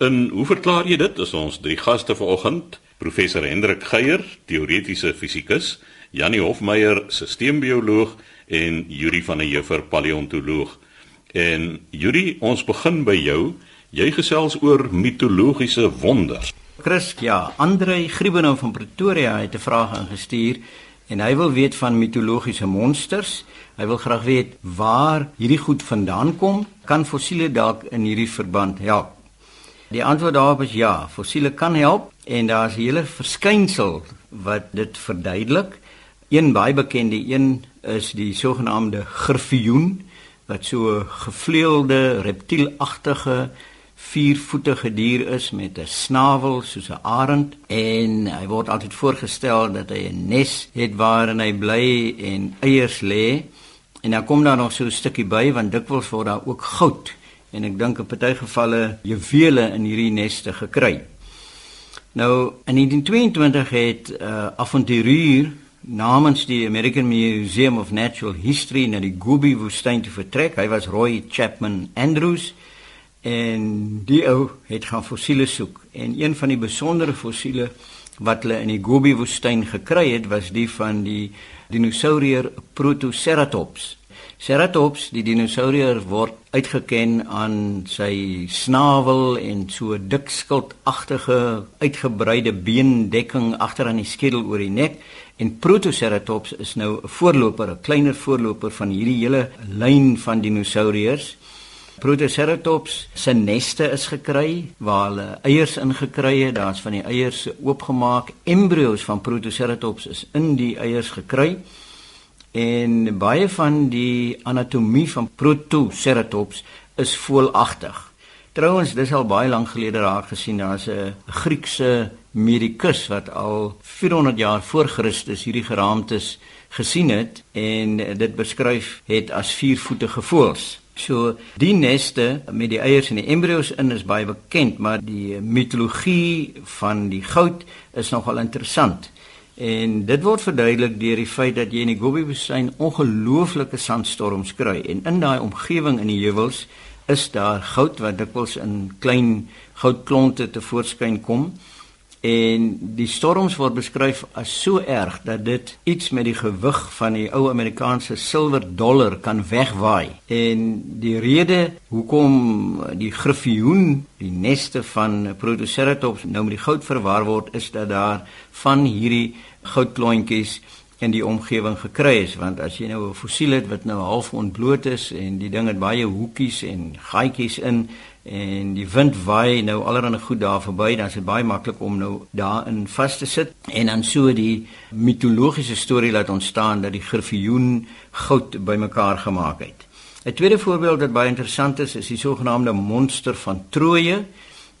In hoe verklaar jy dit? Is ons drie gaste vanoggend, professor Hendrik Geier, teoretiese fisikus, Janie Hofmeyer, sisteembioloog en Yuri van der Heever, paleontoloog. En Yuri, ons begin by jou. Jy gesels oor mitologiese wonders. Chris, ja, Andrei Griebenow van Pretoria het 'n vraag ingestuur en hy wil weet van mitologiese monsters. Hy wil graag weet waar hierdie goed vandaan kom. Kan fossiele dalk in hierdie verband help? Die antwoord daarop is ja, fossiele kan help en daar's 'n hele verskynsel wat dit verduidelik. Een baie bekende een is die sogenaamde griffioen wat so 'n gevleelde reptielagtige viervoetige dier is met 'n snavel soos 'n arend en hy word altyd voorgestel dat hy 'n nes het waarin hy bly en eiers lê. En dan kom daar nog so 'n stukkie by want dikwels word daar ook goud en ek dink in party gevalle juwele in hierdie neste gekry. Nou in 1922 het uh, avonturier namens die American Museum of Natural History na die Gobi woestyn te vertrek. Hy was Roy Chapman Andrews en die ou het gaan fossiele soek en een van die besondere fossiele wat hulle in die Gobi woestyn gekry het was die van die dinosourier Protoceratops. Ceratops, die dinosourier word uitgeken aan sy snavel en so dik skildagtige uitgebreide beendekking agter aan die skedel oor die nek en Protoceratops is nou 'n voorloper, 'n kleiner voorloper van hierdie hele lyn van dinosouriërs. Protoceratops se neste is gekry waar hulle eiers ingekry het. Daar's van die eiers oopgemaak. Embrio's van Protoceratops is in die eiers gekry. En baie van die anatomie van Protoceratops is voelagtig. Trouwens, dis al baie lank gelede raak gesien. Daar's 'n Griekse medikus wat al 400 jaar voor Christus hierdie geraamtes gesien het en dit beskryf het as viervoetige voëls. So die neste met die eiers en die embryos in is baie bekend, maar die mitologie van die goud is nogal interessant. En dit word verduidelik deur die feit dat jy in die Gobi Woestyn ongelooflike sandstorms kry en in daai omgewing in die heuwels is daar goud wat dikwels in klein goudklonte te voorskyn kom. En die storms word beskryf as so erg dat dit iets met die gewig van die ou Amerikaanse silwer dollar kan wegwaai. En die rede hoekom die griffioen die neste van Protoceratops nou met die goud verwar word is dat daar van hierdie goudklontjies in die omgewing gekry is want as jy nou 'n fossiel het wat nou half ontbloot is en die ding het baie hoekies en gaatjies in en die wind waai nou allerhande goed daar verby dan is dit baie maklik om nou daarin vas te sit en dan so die mitologiese storie laat ontstaan dat die griffioen goud bymekaar gemaak het. 'n Tweede voorbeeld wat baie interessant is is die sogenaamde monster van Troje.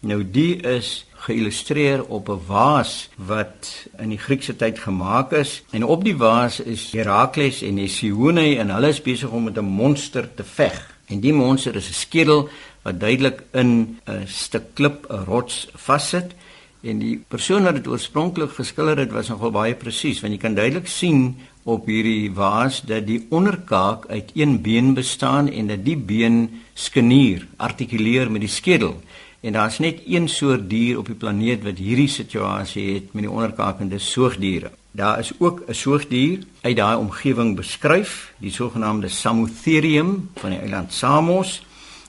Nou die is geïllustreer op 'n vaas wat in die Griekse tyd gemaak is en op die vaas is Herakles en Hesione en hulle is besig om met 'n monster te veg. En die monster is 'n skedel wat duidelik in 'n stuk klip, 'n rots vassit en die persoon wat dit oorspronklik geskilder het was nogal baie presies want jy kan duidelik sien op hierdie vaas dat die onderkaak uit een been bestaan en dat die been skenier, artikuleer met die skedel. En daar's net een soort dier op die planeet wat hierdie situasie het met die onderkaak en dis soogdiere. Daar is ook 'n soogdier uit daai omgewing beskryf, die sogenaamde Samotherium van die eiland Samos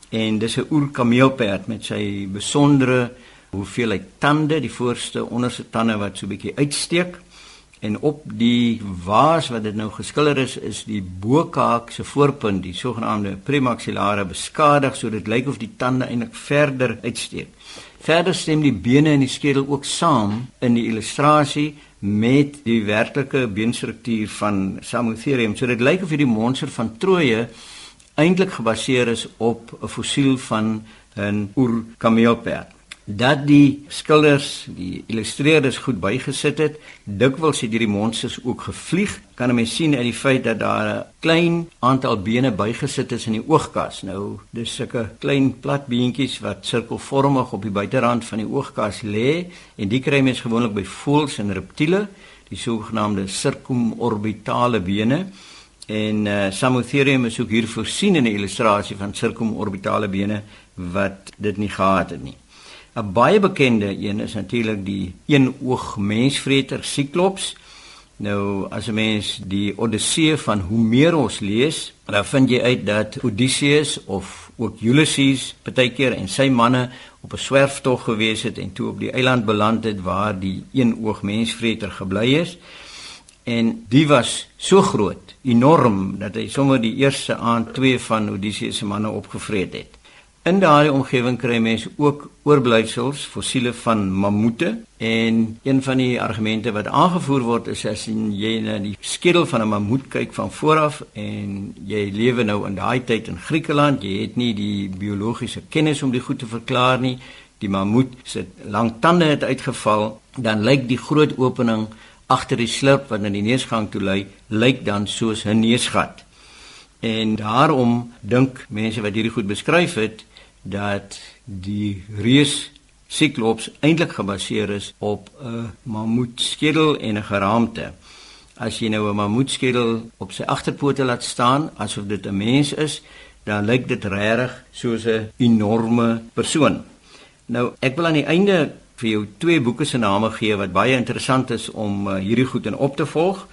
en dis 'n oerkameelperd met sy besondere hoeveelheid tande, die voorste onderste tande wat so bietjie uitsteek. En op die vaas wat dit nou geskilder is, is die bokaak se voorpunt, die sogenaamde premaxillare beskadig sodat dit lyk of die tande eintlik verder uitsteek. Verder stem die bene en die skedel ook saam in die illustrasie met die werklike beenstruktuur van Samotherium. So dit lyk of hierdie monster van Troje eintlik gebaseer is op 'n fossiel van 'n oerkameelperd. Dat die skilders, die illustreerders goed bygesit het, dikwels het hierdie monsters ook gevlieg. Kan 'n mens sien uit die feit dat daar 'n klein aantal bene bygesit is in die oogkas. Nou, dis sulke klein plat beentjies wat sirkelvormig op die buiterand van die oogkas lê en die kry mens gewoonlik by voëls en reptiele, die sogenaamde circumorbitale bene. En uh, Samotherium is ook hier voorsien in 'n illustrasie van sirkumorbitale bene wat dit nie gehad het nie. 'n Baie bekende een is natuurlik die eenoog mensvreter Cyclops. Nou as 'n mens die Odyssee van Homerus lees, dan vind jy uit dat Odysseus of ook Ulysses baie keer en sy manne op 'n swerftog gewees het en toe op die eiland beland het waar die eenoog mensvreter gebly is. En die was so groot, enorm dat hy sommer die eerste aand twee van Odysseus se manne opgevreet het. In daardie omgewing kry mense ook oorblyfsels, fossiele van mammoete en een van die argumente wat aangevoer word is as jy na die skedel van 'n mammoet kyk van vooraf en jy lewe nou in daai tyd in Griekeland, jy het nie die biologiese kennis om dit goed te verklaar nie. Die mammoet se lang tande het uitgeval, dan lyk die groot opening agter die slurp wat na die neusgang toe lei, lyk dan soos 'n neusgat. En daarom dink mense wat hierdie goed beskryf het, dat die reus siklops eintlik gebaseer is op 'n mammoetskedel en 'n geraamte. As jy nou 'n mammoetskedel op sy agterpote laat staan asof dit 'n mens is, dan lyk dit regtig soos 'n enorme persoon. Nou, ek wil aan die einde vir jou twee boeke se name gee wat baie interessant is om uh, hierdie goed in op te volg.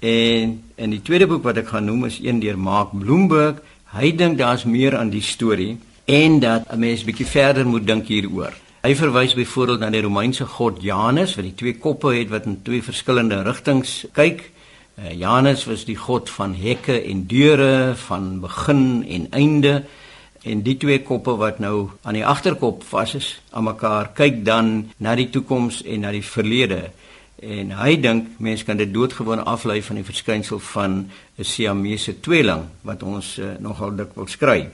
En in die tweede boek wat ek gaan noem is een deur Mark Bloomberg. Hy dink daar's meer aan die storie en dat 'n mens bietjie verder moet dink hieroor. Hy verwys byvoorbeeld na die Romeinse god Janus wat die twee koppe het wat in twee verskillende rigtings kyk. Uh, Janus was die god van hekke en deure, van begin en einde en die twee koppe wat nou aan die agterkop vas is aan mekaar kyk dan na die toekoms en na die verlede. En hy dink mense kan dit doodgewoon aflei van die verskynsel van 'n Siamese tweeling wat ons uh, nogal dikwels kry.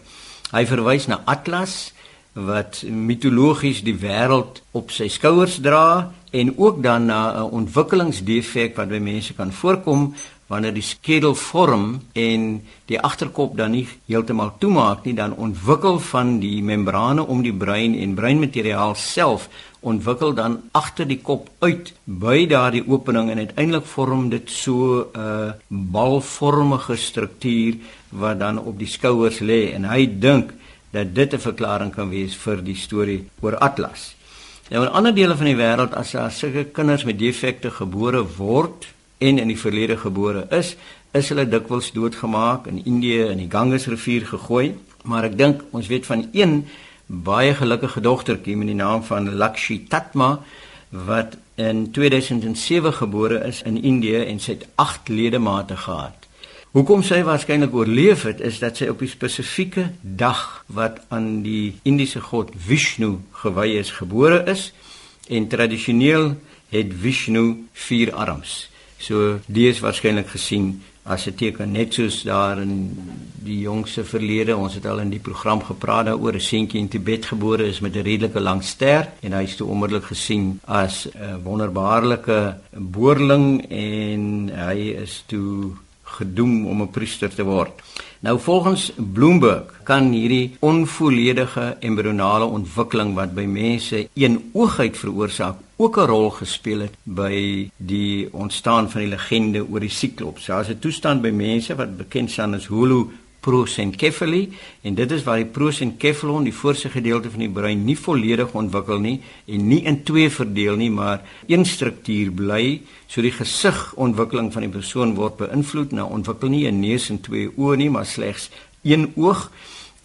Hy verwys na Atlas wat mitologies die wêreld op sy skouers dra en ook dan na 'n ontwikkelingsdefek wat by mense kan voorkom wanneer die skedel vorm en die agterkop dan nie heeltemal toemaak nie dan ontwikkel van die membrane om die brein en breinmateriaal self ontwikkel dan agter die kop uit by daardie opening en uiteindelik vorm dit so 'n balvormige struktuur wat dan op die skouers lê en hy dink dat dit 'n verklaring kan wees vir die storie oor Atlas. Nou in ander dele van die wêreld as daar sulke kinders met defekte gebore word en in die verlede gebore is, is hulle dikwels doodgemaak in Indië in die Ganges rivier gegooi, maar ek dink ons weet van een baie gelukkige dogtertjie met die naam van Lakshmi Tatma wat in 2007 gebore is in Indië en sy het 8 ledemate gehad. Hoekom sy waarskynlik oorleef het is dat sy op 'n spesifieke dag wat aan die Indiese god Vishnu gewy is gebore is en tradisioneel het Vishnu vier arms. So die is waarskynlik gesien as 'n teken net soos daar in die jongse verlede ons het al in die program gepraat daaroor 'n seentjie in Tibet gebore is met 'n redelike lang ster en hy is toe onmiddellik gesien as 'n wonderbaarlike boerling en hy is toe gedoem om 'n priester te word. Nou volgens Bloomberg kan hierdie onvolledige embrionale ontwikkeling wat by mense eenoogheid veroorsaak ook 'n rol gespeel het by die ontstaan van die legende oor die siklops. Daar's 'n toestand by mense wat bekend staan as holo prosencephaly en dit is waar die prosencephalon die voorste gedeelte van die brein nie volledig ontwikkel nie en nie in twee verdeel nie maar een struktuur bly. So die gesigontwikkeling van die persoon word beïnvloed. Nou ontwikkel nie 'n neus en twee oë nie maar slegs een oog.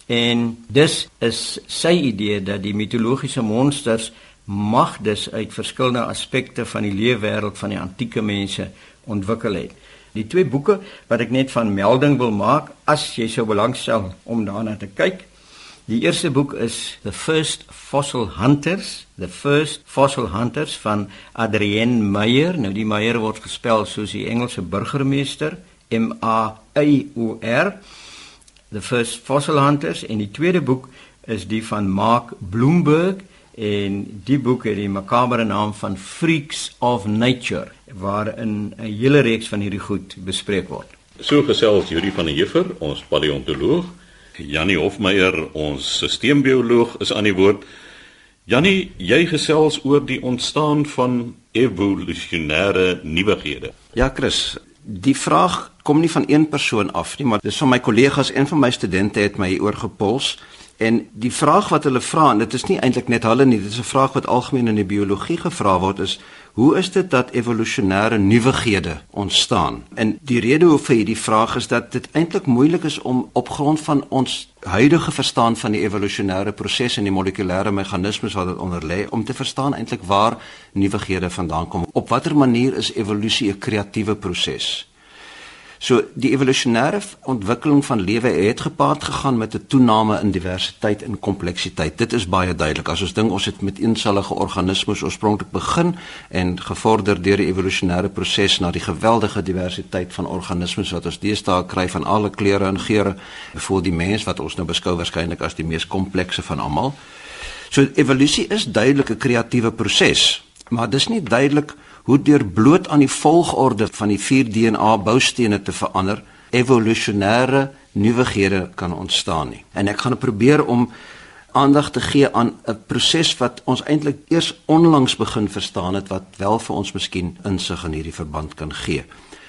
En dis is sy idee dat die mitologiese monsters mag dus uit verskillende aspekte van die leefwêreld van die antieke mense ontwikkel het Die twee boeke wat ek net van melding wil maak as jy sou belangstel om daarna te kyk. Die eerste boek is The First Fossil Hunters, The First Fossil Hunters van Adrienne Meyer. Nou die Meyer word gespel soos die Engelse burgemeester M A Y O R. The First Fossil Hunters en die tweede boek is die van Mark Bloomberg en die boek het die makabere naam van Freaks of Nature waarin 'n hele reeks van hierdie goed bespreek word. So gesels Juri van der Heever, ons paleontoloog, Jannie Hofmeyer, ons sisteembioloog is aan die woord. Jannie, jy gesels oor die ontstaan van evolusionêre nuwighede. Ja, Chris, die vraag kom nie van een persoon af nie, maar dis van my kollegas en van my studente het my oor gepols En die vraag wat hulle vra, en dit is nie eintlik net hulle nie, dit is 'n vraag wat algemeen in die biologie gevra word is hoe is dit dat evolusionêre nuwighede ontstaan? En die rede hoe vir hierdie vraag is dat dit eintlik moeilik is om op grond van ons huidige verstaan van die evolusionêre proses en die molekulêre meganismes wat dit onder lê om te verstaan eintlik waar nuwighede vandaan kom. Op watter manier is evolusie 'n kreatiewe proses? So die evolusionêre ontwikkeling van lewe het gepaard gegaan met 'n toename in diversiteit en kompleksiteit. Dit is baie duidelik. As ons dink ons het met eensellige organismes oorspronklik begin en gevorder deur die evolusionêre proses na die geweldige diversiteit van organismes wat ons deesdae kry van alle kleure en geure, voor die mens wat ons nou beskou waarskynlik as die mees komplekse van almal. So evolusie is duidelik 'n kreatiewe proses, maar dis nie duidelik hoe deur bloot aan die volgorde van die 4 DNA boustene te verander evolusionêre nuwighede kan ontstaan nie. En ek gaan probeer om aandag te gee aan 'n proses wat ons eintlik eers onlangs begin verstaan het wat wel vir ons miskien insig in hierdie verband kan gee.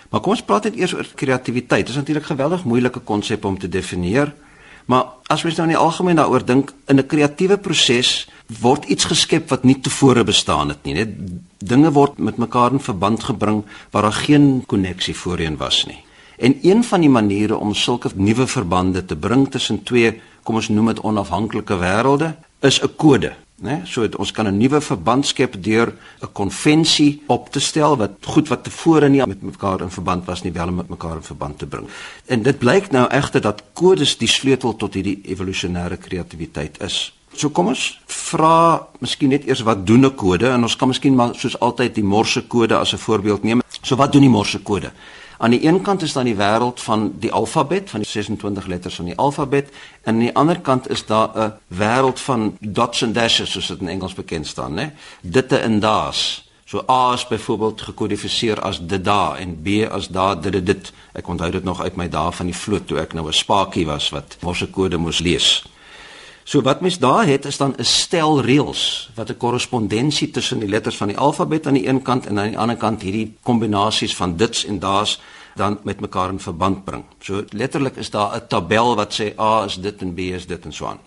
Maar kom ons praat net eers oor kreatiwiteit. Dit is natuurlik 'n geweldig moeilike konsep om te definieer. Maar as mens nou in die algemeen daaroor dink, in 'n kreatiewe proses word iets geskep wat nie tevore bestaan het nie, net dinge word met mekaar in verband gebring waar daar geen koneksie voorheen was nie. En een van die maniere om sulke nuwe verbande te bring tussen twee, kom ons noem dit onafhanklike wêrelde, is 'n kode, né? So het, ons kan 'n nuwe verband skep deur 'n konvensie op te stel wat goed wat tevore nie met mekaar in verband was nie, wel met mekaar in verband te bring. En dit blyk nou egter dat kodes die sleutel tot hierdie evolusionêre kreatiwiteit is. So kom ons vra miskien net eers wat doen 'n kode en ons kan miskien maar soos altyd die Morse kode as 'n voorbeeld neem. So wat doen die Morse kode? Aan die een kant is daar die wêreld van die alfabet, van die 26 letters van die alfabet, en aan die ander kant is daar 'n wêreld van dots and dashes soos dit in Engels bekend staan, né? Ditte en daas. So A is byvoorbeeld gekodifiseer as dit da en B as da dit dit. Ek onthou dit nog uit my dae van die vloot toe ek nou 'n spakie was wat Morse kode moes lees. So wat mens daar het is dan 'n stel reëls wat 'n korrespondensie tussen die letters van die alfabet aan die een kant en aan die ander kant hierdie kombinasies van dits en daas dan met mekaar in verband bring. So letterlik is daar 'n tabel wat sê A is dit en B is dit en so aan.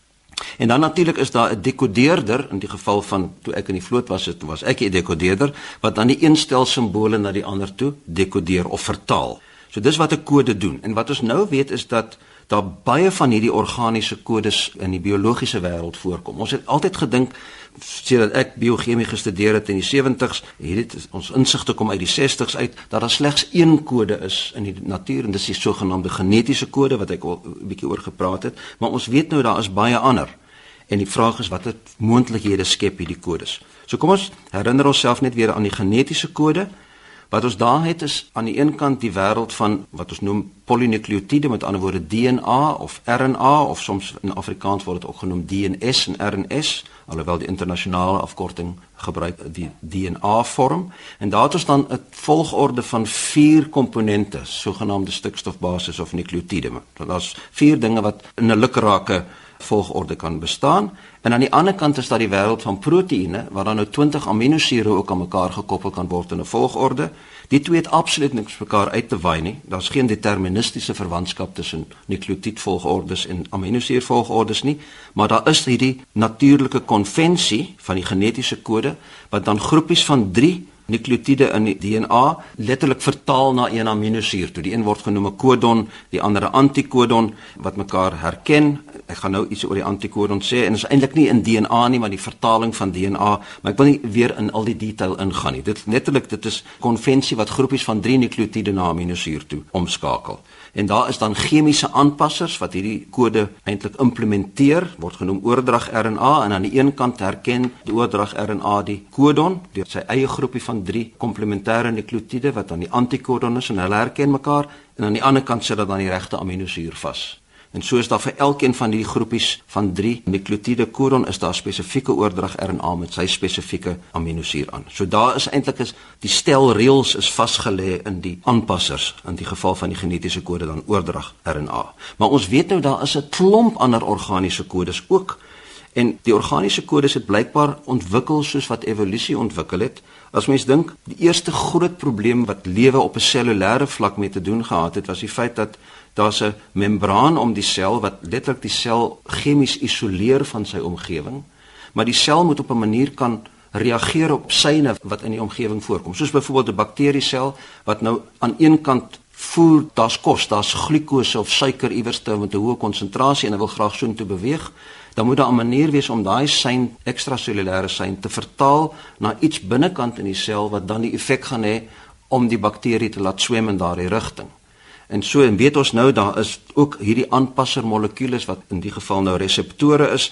En dan natuurlik is daar 'n dekodeerder in die geval van toe ek in die vloot was, het was ek 'n dekodeerder wat dan die een stel simbole na die ander toe dekodeer of vertaal. So dis wat 'n kode doen. En wat ons nou weet is dat daar baie van hierdie organiese kodes in die biologiese wêreld voorkom. Ons het altyd gedink sodat ek biochemie gestudeer het in die 70s, het dit ons insigte kom uit die 60s uit dat daar slegs een kode is in die natuur en dis die sogenaamde genetiese kode wat ek al 'n bietjie oor gepraat het, maar ons weet nou daar is baie ander. En die vraag is watter moontlikhede skep hierdie kodes. So kom ons herinner onsself net weer aan die genetiese kode. Wat ons daar het is aan die een kant die wêreld van wat ons noem polinukleotiede met ander woorde DNA of RNA of soms in Afrikaans word dit ook genoem DNS en RNS alhoewel die internasionale afkorting gebruik die DNA vorm en daar het ons dan 'n volgorde van vier komponente sogenaamde stikstofbasis of nukleotiede. Daar's vier dinge wat in 'n lukrake volgorde kan bestaan en aan die ander kant is daar die wêreld van proteïene waar dan nou 20 aminosure ook aan mekaar gekoppel kan word in 'n volgorde. Die twee het absoluut niks mekaar uit te waai nie. Daar's geen deterministiese verwantskap tussen nukleotiedvolgordes en aminosuurvolgordes nie, maar daar is hierdie natuurlike konvensie van die genetiese kode wat dan groepies van 3 nukleotiede in die DNA letterlik vertaal na een aminosuur toe. Die een word genoem 'n kodon, die ander 'n antikodon wat mekaar herken. Ek gaan nou iets oor die antikodon sê en dit is eintlik nie in DNA nie, maar die vertaling van DNA, maar ek wil nie weer in al die detail ingaan nie. Dit letterlik dit is konvensie wat groepies van 3 nukleotiede na aminosuur toe omskakel en daar is dan chemiese aanpassers wat hierdie kode eintlik implementeer word genoem oordrag RNA en aan die een kant herken die oordrag RNA die kodon deur sy eie groepie van 3 komplementêre nukleotiede wat aan die antikodon is en hulle herken mekaar en aan die ander kant sit dit dan die regte aminosuur vas En so is daar vir elkeen van die groepies van 3 nukleotiede kodon is daar spesifieke oordrag RNA met sy spesifieke aminosuur aan. So daar is eintlik is die stel reëls is vasgelê in die aanpassers in die geval van die genetiese kode dan oordrag RNA. Maar ons weet nou daar is 'n klomp ander organiese kodes ook. En die organiese kodes het blykbaar ontwikkel soos wat evolusie ontwikkel het. As mens dink, die eerste groot probleem wat lewe op 'n cellulêre vlak mee te doen gehad het, was die feit dat Daar's 'n membraan om die sel wat letterlik die sel chemies isoleer van sy omgewing, maar die sel moet op 'n manier kan reageer op syne wat in die omgewing voorkom. Soos byvoorbeeld 'n bakteriesel wat nou aan een kant voer, daar's kos, daar's glikose of suiker iewers te met 'n hoë konsentrasie en hy wil graag so intoe beweeg, dan moet daar 'n manier wees om daai sein ekstrasellulêre sein te vertaal na iets binnekant in die sel wat dan die effek gaan hê om die bakterie te laat swem in daardie rigting. En so en weet ons nou daar is ook hierdie aanpasser molekules wat in die geval nou reseptore is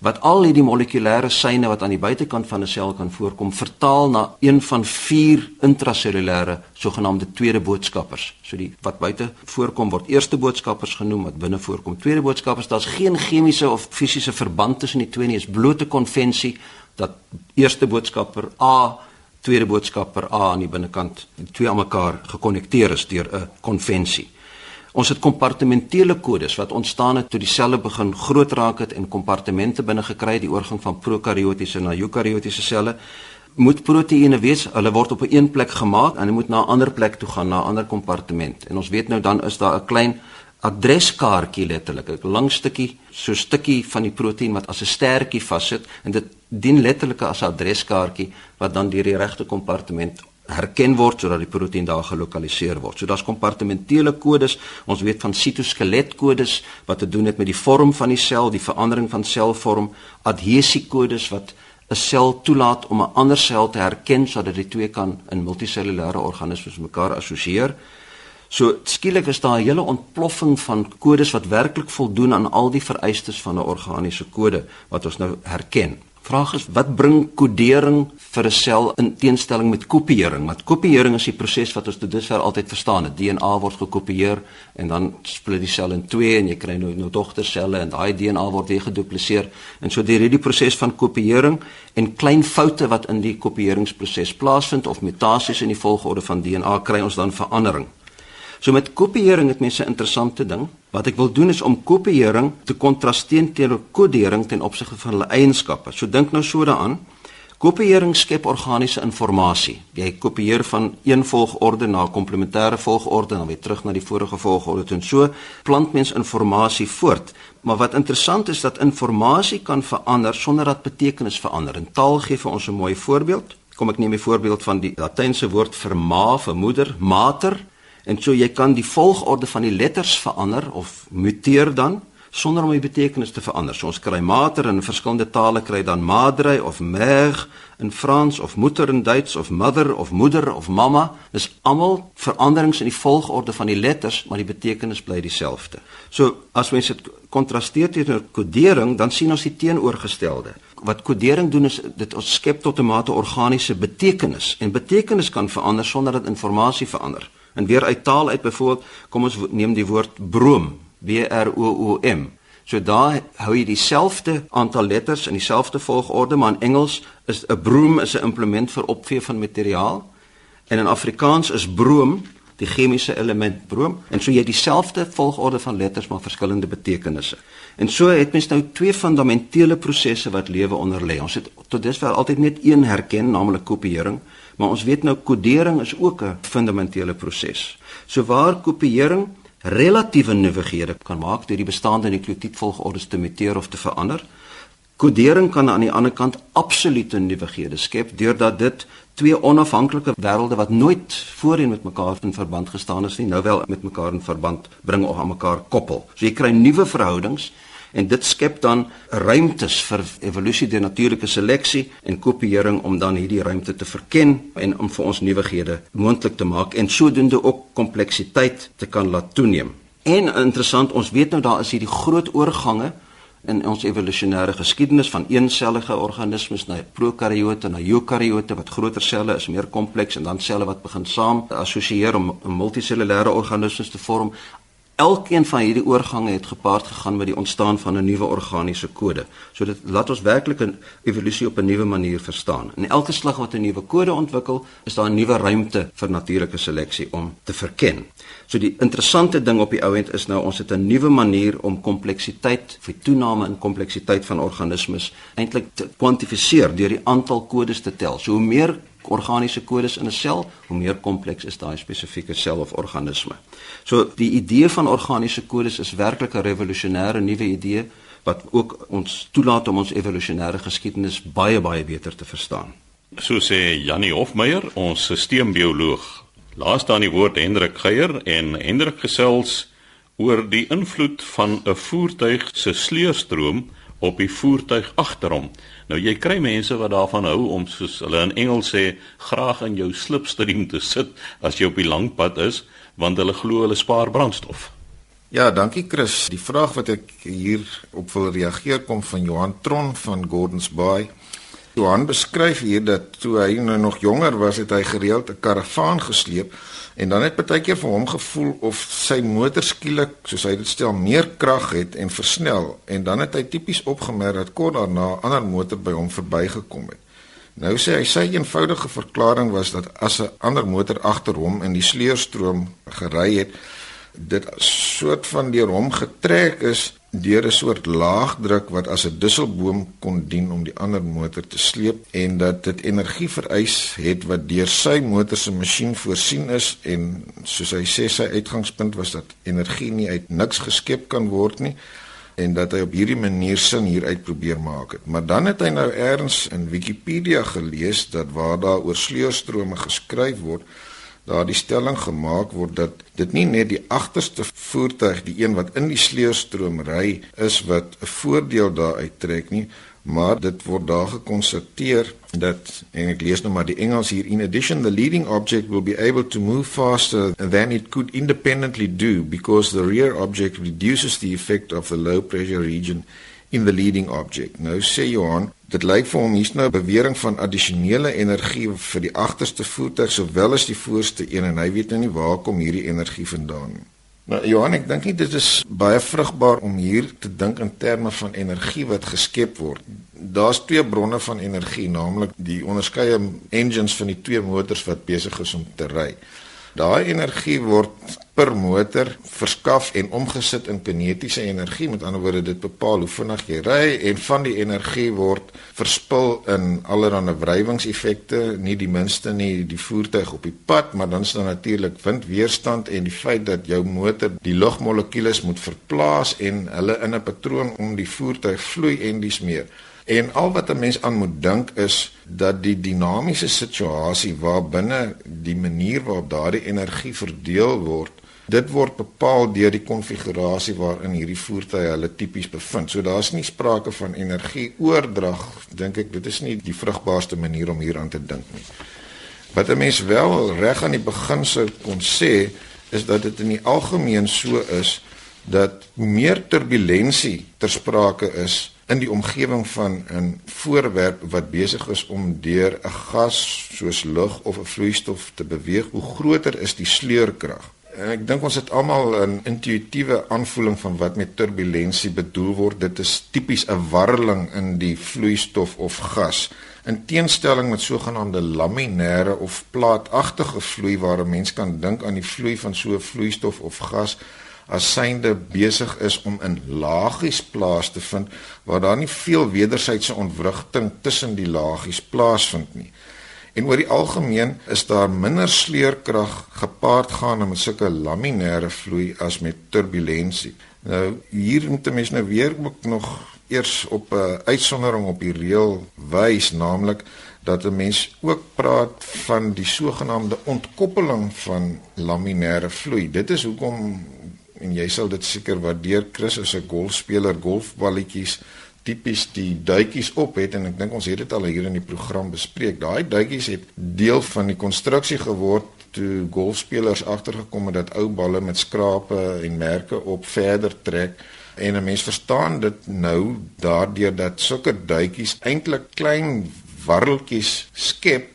wat al hierdie molekulêre seine wat aan die buitekant van 'n sel kan voorkom vertaal na een van vier intrasellulêre sogenaamde tweede boodskappers. So die wat buite voorkom word eerste boodskappers genoem, wat binne voorkom tweede boodskappers. Daar's geen chemiese of fisiese verband tussen die twee nie, is blote konvensie dat eerste boodskapper A tweede boodskapper A aan die binnekant twee aan mekaar gekonnekteer is deur 'n konvensie. Ons het kompartementele kodes wat ontstaan het toe die selle begin groot raak het en kompartemente binne gekry het, die oorgang van prokaryotiese na eukaryotiese selle. Moet proteïene wees, hulle word op 'n een plek gemaak en hulle moet na 'n ander plek toe gaan, na 'n ander kompartement. En ons weet nou dan is daar 'n klein adreskaartjie letterlik, 'n lang stukkie, so 'n stukkie van die proteïen wat as 'n stertjie vassit en dit dien letterlik as 'n adreskaartjie wat dan deur die regte kompartement herken word sodat die proteïen daar gelokaliseer word. So daar's kompartementele kodes. Ons weet van sitoskeletkodes wat te doen het met die vorm van die sel, die verandering van selvorm, adhesiekodes wat 'n sel toelaat om 'n ander sel te herken sodat die twee kan in multisellulêre organismes mekaar assosieer. So skielik is daar 'n hele ontploffing van kodes wat werklik voldoen aan al die vereistes van 'n organiese kode wat ons nou herken. Vraag is wat bring kodering vir 'n sel in teenstelling met kopieering? Want kopieering is die proses wat ons tot dusver altyd verstaan het. DNA word gekopieer en dan split die sel in twee en jy kry nou nou dogterselle en daai DNA word weer gedupliseer. En so deur hierdie proses van kopieering en klein foute wat in die kopieringsproses plaasvind of mutasies in die volgorde van DNA kry ons dan verandering. So met kopieering het mense 'n interessante ding. Wat ek wil doen is om kopieering te kontrasteer teenoor kodering ten opsigte van hulle eienskappe. So dink nou so daaraan. Kopieering skep organiese inligting. Jy kopieer van een volgorde na 'n komplementêre volgorde en dan weer terug na die vorige volgorde en so plant mens inligting voort. Maar wat interessant is dat inligting kan verander sonder dat betekenis verander. In taal gee vir ons 'n mooi voorbeeld. Kom ek neem 'n voorbeeld van die Latynse woord vir ma, vir moeder, mater En so jy kan die volgorde van die letters verander of muteer dan sonder om die betekenis te verander. So ons kry mater in verskillende tale kry dan madre of mère in Frans of moeder in Duits of mother of moeder of mamma. Dis almal veranderings in die volgorde van die letters, maar die betekenis bly dieselfde. So as mens dit kontrasteer teenoor kodering, dan sien ons die teenoorgestelde. Wat kodering doen is dit ons skep tot 'n mate organiese betekenis en betekenis kan verander sonder dat inligting verander. En weer uit taal uit byvoorbeeld, kom ons neem die woord broom, B R O O M. So daar hou jy dieselfde aantal letters in dieselfde volgorde, maar in Engels is 'n broom is 'n implement vir opvee van materiaal en in Afrikaans is broom die chemiese element broom en so jy dieselfde volgorde van letters maar verskillende betekenisse. En so het mens nou twee fundamentele prosesse wat lewe onder lê. Ons het tot dusver altyd net een herken, naamlik kopieering. Maar ons weet nou kodering is ook 'n fundamentele proses. So waar kopieering relatiewe nuwighede kan maak deur die bestaande nukleotiedvolgordes te muteer of te verander, kodering kan aan die ander kant absolute nuwighede skep deurdat dit twee onafhanklike wêrelde wat nooit voorheen met mekaar in verband gestaan het nie, nou wel met mekaar in verband bring of aan mekaar koppel. So jy kry nuwe verhoudings en dit skep dan ruimtes vir evolusie deur natuurlike seleksie en kopieering om dan hierdie ruimte te verken en om vir ons nuwighede moontlik te maak en sodoende ook kompleksiteit te kan laat toeneem. En interessant, ons weet nou daar is hierdie groot oorgange in ons evolusionêre geskiedenis van eensellige organismes na prokaryote na eukaryote wat groter selle is, meer kompleks en dan selle wat begin saam assosieer om multisellulêre organismes te vorm. Elkeen van hierdie oorgange het gepaard gegaan met die ontstaan van 'n nuwe organiese kode. So dit laat ons werklik 'n evolusie op 'n nuwe manier verstaan. In elke slag wat 'n nuwe kode ontwikkel, is daar 'n nuwe ruimte vir natuurlike seleksie om te verken. So die interessante ding op die ou end is nou ons het 'n nuwe manier om kompleksiteit, vir toename in kompleksiteit van organismes eintlik te kwantifiseer deur die aantal kodes te tel. So hoe meer organiese kodes in 'n sel, hoe meer kompleks is daai spesifieke sel of organisme. So die idee van organiese kodes is werklik 'n revolusionêre nuwe idee wat ook ons toelaat om ons evolusionêre geskiedenis baie baie beter te verstaan. So sê Jannie Hofmeyer, ons sisteembioloog. Laaste aan die woord Hendrik Geier en Hendrik gesels oor die invloed van 'n voertuig se sleurstroom op die voertuig agter hom. Nou jy kry mense wat daarvan hou om soos hulle in Engels sê graag in jou slipstream te sit as jy op die lang pad is want hulle glo hulle spaar brandstof. Ja, dankie Chris. Die vraag wat ek hier op wil reageer kom van Johan Tron van Gordons Bay. Johan beskryf hier dat toe hy nou nog jonger was, het hy gereeld 'n karavaan gesleep En dan het baie keer vir hom gevoel of sy motor skielik, soos hy dit stel, meer krag het en versnel en dan het hy tipies opgemerk dat kort daarna 'n ander motor by hom verbygekom het. Nou sê hy sy eenvoudige verklaring was dat as 'n ander motor agter hom in die sleurstroom gery het, dit soort van deur hom getrek is deur 'n soort laagdruk wat as 'n dusselboom kon dien om die ander motor te sleep en dat dit energie vereis het wat deur sy motor se masjien voorsien is en soos hy sê sy uitgangspunt was dat energie nie uit niks geskep kan word nie en dat hy op hierdie manier sin hieruit probeer maak het. Maar dan het hy nou eers in Wikipedia gelees dat waar daar oor sleurstrome geskryf word daar die stelling gemaak word dat dit nie net die agterste voertuig, die een wat in die sleurstroom ry, is wat 'n voordeel daaruit trek nie, maar dit word daar gekonstateer dat en ek lees nou maar die Engels hier in addition the leading object will be able to move faster than it could independently do because the rear object reduces the effect of the low pressure region in the leading object. Nou sê Johan, dit lyk vir hom hier's nou 'n bewering van addisionele energie vir die agterste voertuig sowel as die voorste een en hy weet nou nie waar kom hierdie energie vandaan nie. Nou Johan, ek dink nie dit is baie vrugbaar om hier te dink in terme van energie wat geskep word. Daar's twee bronne van energie, naamlik die onderskeie engines van die twee motors wat besig is om te ry. Daai energie word per motor verskaf en omgesit in kinetiese energie. Met ander woorde, dit bepaal hoe vinnig jy ry en van die energie word verspil in allerlei wrywingseffekte, nie die minste nie die voertuig op die pad, maar dan is daar natuurlik windweerstand en die feit dat jou motor die lugmolekules moet verplaas en hulle in 'n patroon om die voertuig vloei en dis meer. En al wat 'n mens aan moet dink is dat die dinamiese situasie waar binne die manier waarop daardie energie verdeel word, dit word bepaal deur die konfigurasie waarin hierdie voertuie hulle tipies bevind. So daar's nie sprake van energieoordrag, dink ek, dit is nie die vrugbaarste manier om hieraan te dink nie. Wat 'n mens wel reg aan die begin sou kon sê, is dat dit in die algemeen so is dat hoe meer turbulensie ter sprake is, in die omgewing van 'n voorwerp wat besig is om deur 'n gas soos lug of 'n vloeistof te beweeg, hoe groter is die sleurkrag. En ek dink ons het almal 'n intuïtiewe aanvoeling van wat met turbulensie bedoel word. Dit is tipies 'n warreling in die vloeistof of gas. In teenstelling met sogenaamde laminêre of plaatagtige vloei waar 'n mens kan dink aan die vloei van so 'n vloeistof of gas as synde besig is om in lagies plaas te vind waar daar nie veel wederwysige ontwrigting tussen die lagies plaasvind nie. En oor die algemeen is daar minder sleurkrag gepaard gaan met sulke laminêre vloei as met turbulensie. Nou hier moet 'n mens nou weer ook nog eers op 'n uitsondering op die reël wys, naamlik dat 'n mens ook praat van die sogenaamde ontkoppeling van laminêre vloei. Dit is hoekom en jy sal dit seker waardeer Chris as 'n golfspeler golfballetjies tipies die duitjies op het en ek dink ons het dit al hier in die program bespreek. Daai duitjies het deel van die konstruksie geword toe golfspelers agtergekom het dat ou balle met skrape en merke op verder trek en 'n mens verstaan dit nou daardeur dat sulke duitjies eintlik klein warreltjies skep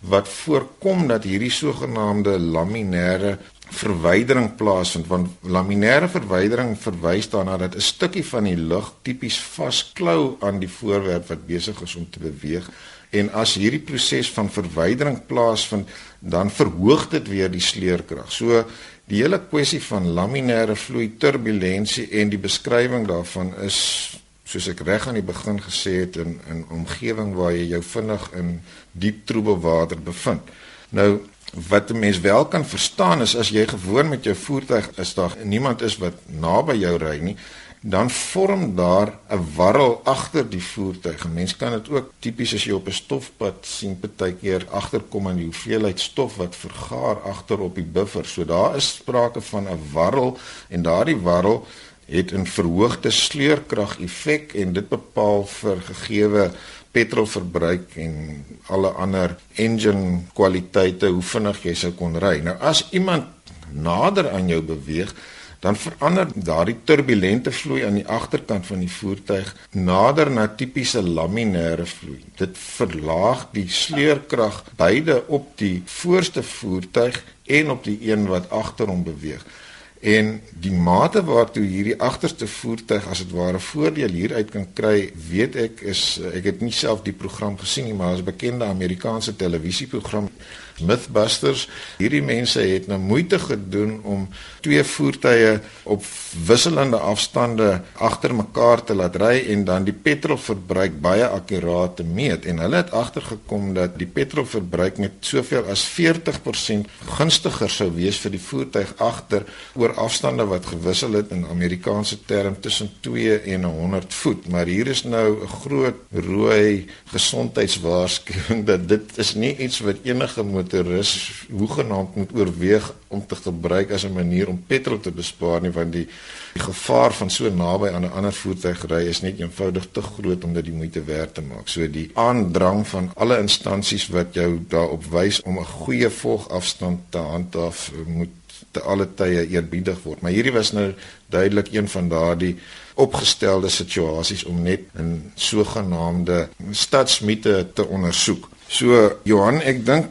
wat voorkom dat hierdie sogenaamde laminêre verwydering plaasvind want laminêre verwydering verwys daarna dat 'n stukkie van die lug tipies vasklou aan die voorwerp wat besig is om te beweeg en as hierdie proses van verwydering plaasvind dan verhoog dit weer die sleurkrag. So die hele kwessie van laminêre vloei turbulensie en die beskrywing daarvan is soos ek reg aan die begin gesê het in 'n omgewing waar jy jou vinnig in diep troebel water bevind. Nou wat 'n mens wel kan verstaan is as jy gewoon met jou voertuig is daar niemand is wat naby jou ry nie, dan vorm daar 'n warrel agter die voertuig. Mense kan dit ook tipies as jy op 'n stofpad sien partykeer agterkom aan die hoeveelheid stof wat vergaar agter op die buffer. So daar is sprake van 'n warrel en daardie warrel het 'n verhoogde sleurkrag effek en dit bepaal vir gegeewe petrolverbruik en alle ander engine kwaliteite hoe vinnig jy sou kon ry. Nou as iemand nader aan jou beweeg, dan verander daardie turbulente vloei aan die agterkant van die voertuig nader na tipiese laminêre vloei. Dit verlaag die sleurkrag beide op die voorste voertuig en op die een wat agter hom beweeg. En die mate waartoe hierdie agterste voertuig as dit ware voordeel hieruit kan kry, weet ek is ek het nie self die program gesien nie, maar as 'n bekende Amerikaanse televisieprogram Mythbusters. Hierdie mense het nou moeite gedoen om twee voertuie op wisselende afstande agter mekaar te laat ry en dan die petrolverbruik baie akkuraat te meet en hulle het agtergekom dat die petrolverbruik met soveel as 40% gunstiger sou wees vir die voertuig agter oor afstande wat gewissel het in Amerikaanse term tussen 2 en 100 voet maar hier is nou 'n groot rooi gesondheidswaarskuwing dat dit is nie iets wat enige motoris hoegenaamd moet oorweeg om te gebruik as 'n manier om petrol te bespaar nie want die, die gevaar van so naby aan 'n ander voertuig ry is net eenvoudig te groot om dit die moeite werd te maak. So die aandrang van alle instansies wat jou daarop wys om 'n goeie volgafstand te handhaaf moet te alle tye eerbiedig word. Maar hierdie was nou duidelik een van daardie opgestelde situasies om net 'n sogenaamde stadsmiete te ondersoek. So Johan, ek dink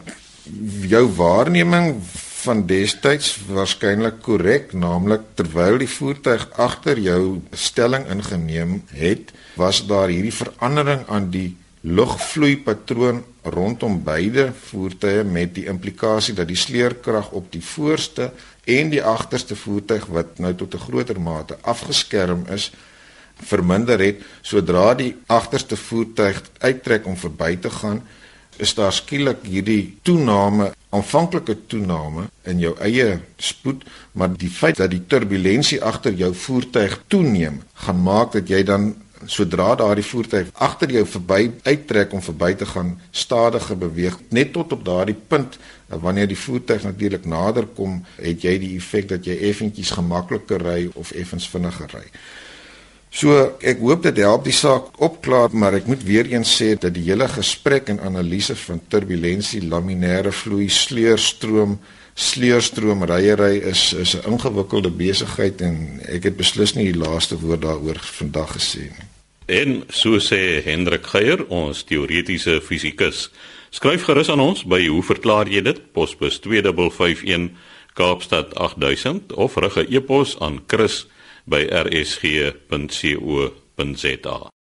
jou waarneming van destyds waarskynlik korrek, naamlik terwyl die voertuig agter jou stelling ingeneem het, was daar hierdie verandering aan die lugvloeipatroon rondom beide voertuie met die implikasie dat die sleurkrag op die voorste en die agterste voertuig wat nou tot 'n groter mate afgeskerm is verminder het sodra die agterste voertuig uittrek om verby te gaan is daar skielik hierdie toename, aanvanklike toename in jou eie spoed, maar die feit dat die turbulentie agter jou voertuig toeneem, gaan maak dat jy dan sodra daardie voertuig agter jou verby uittrek om verby te gaan, stadiger beweeg net tot op daardie punt wanneer die voertuig natuurlik nader kom, het jy die effek dat jy effentjies gemakliker ry of effens vinniger ry. So ek hoop dit help die saak opklaar, maar ek moet weer eens sê dat die hele gesprek en analise van turbulentie, laminêre vloei, sleurstroom, sleurstroom ryery is is 'n ingewikkelde besigheid en ek het beslis nie die laaste woord daaroor vandag gesê nie. En so sê Hendrik Geier, ons teoretiese fisikus. Skryf gerus aan ons by hoe verklaar jy dit? Posbus 2551 Kaapstad 8000 of rig 'n e-pos aan chris by rsg.co.za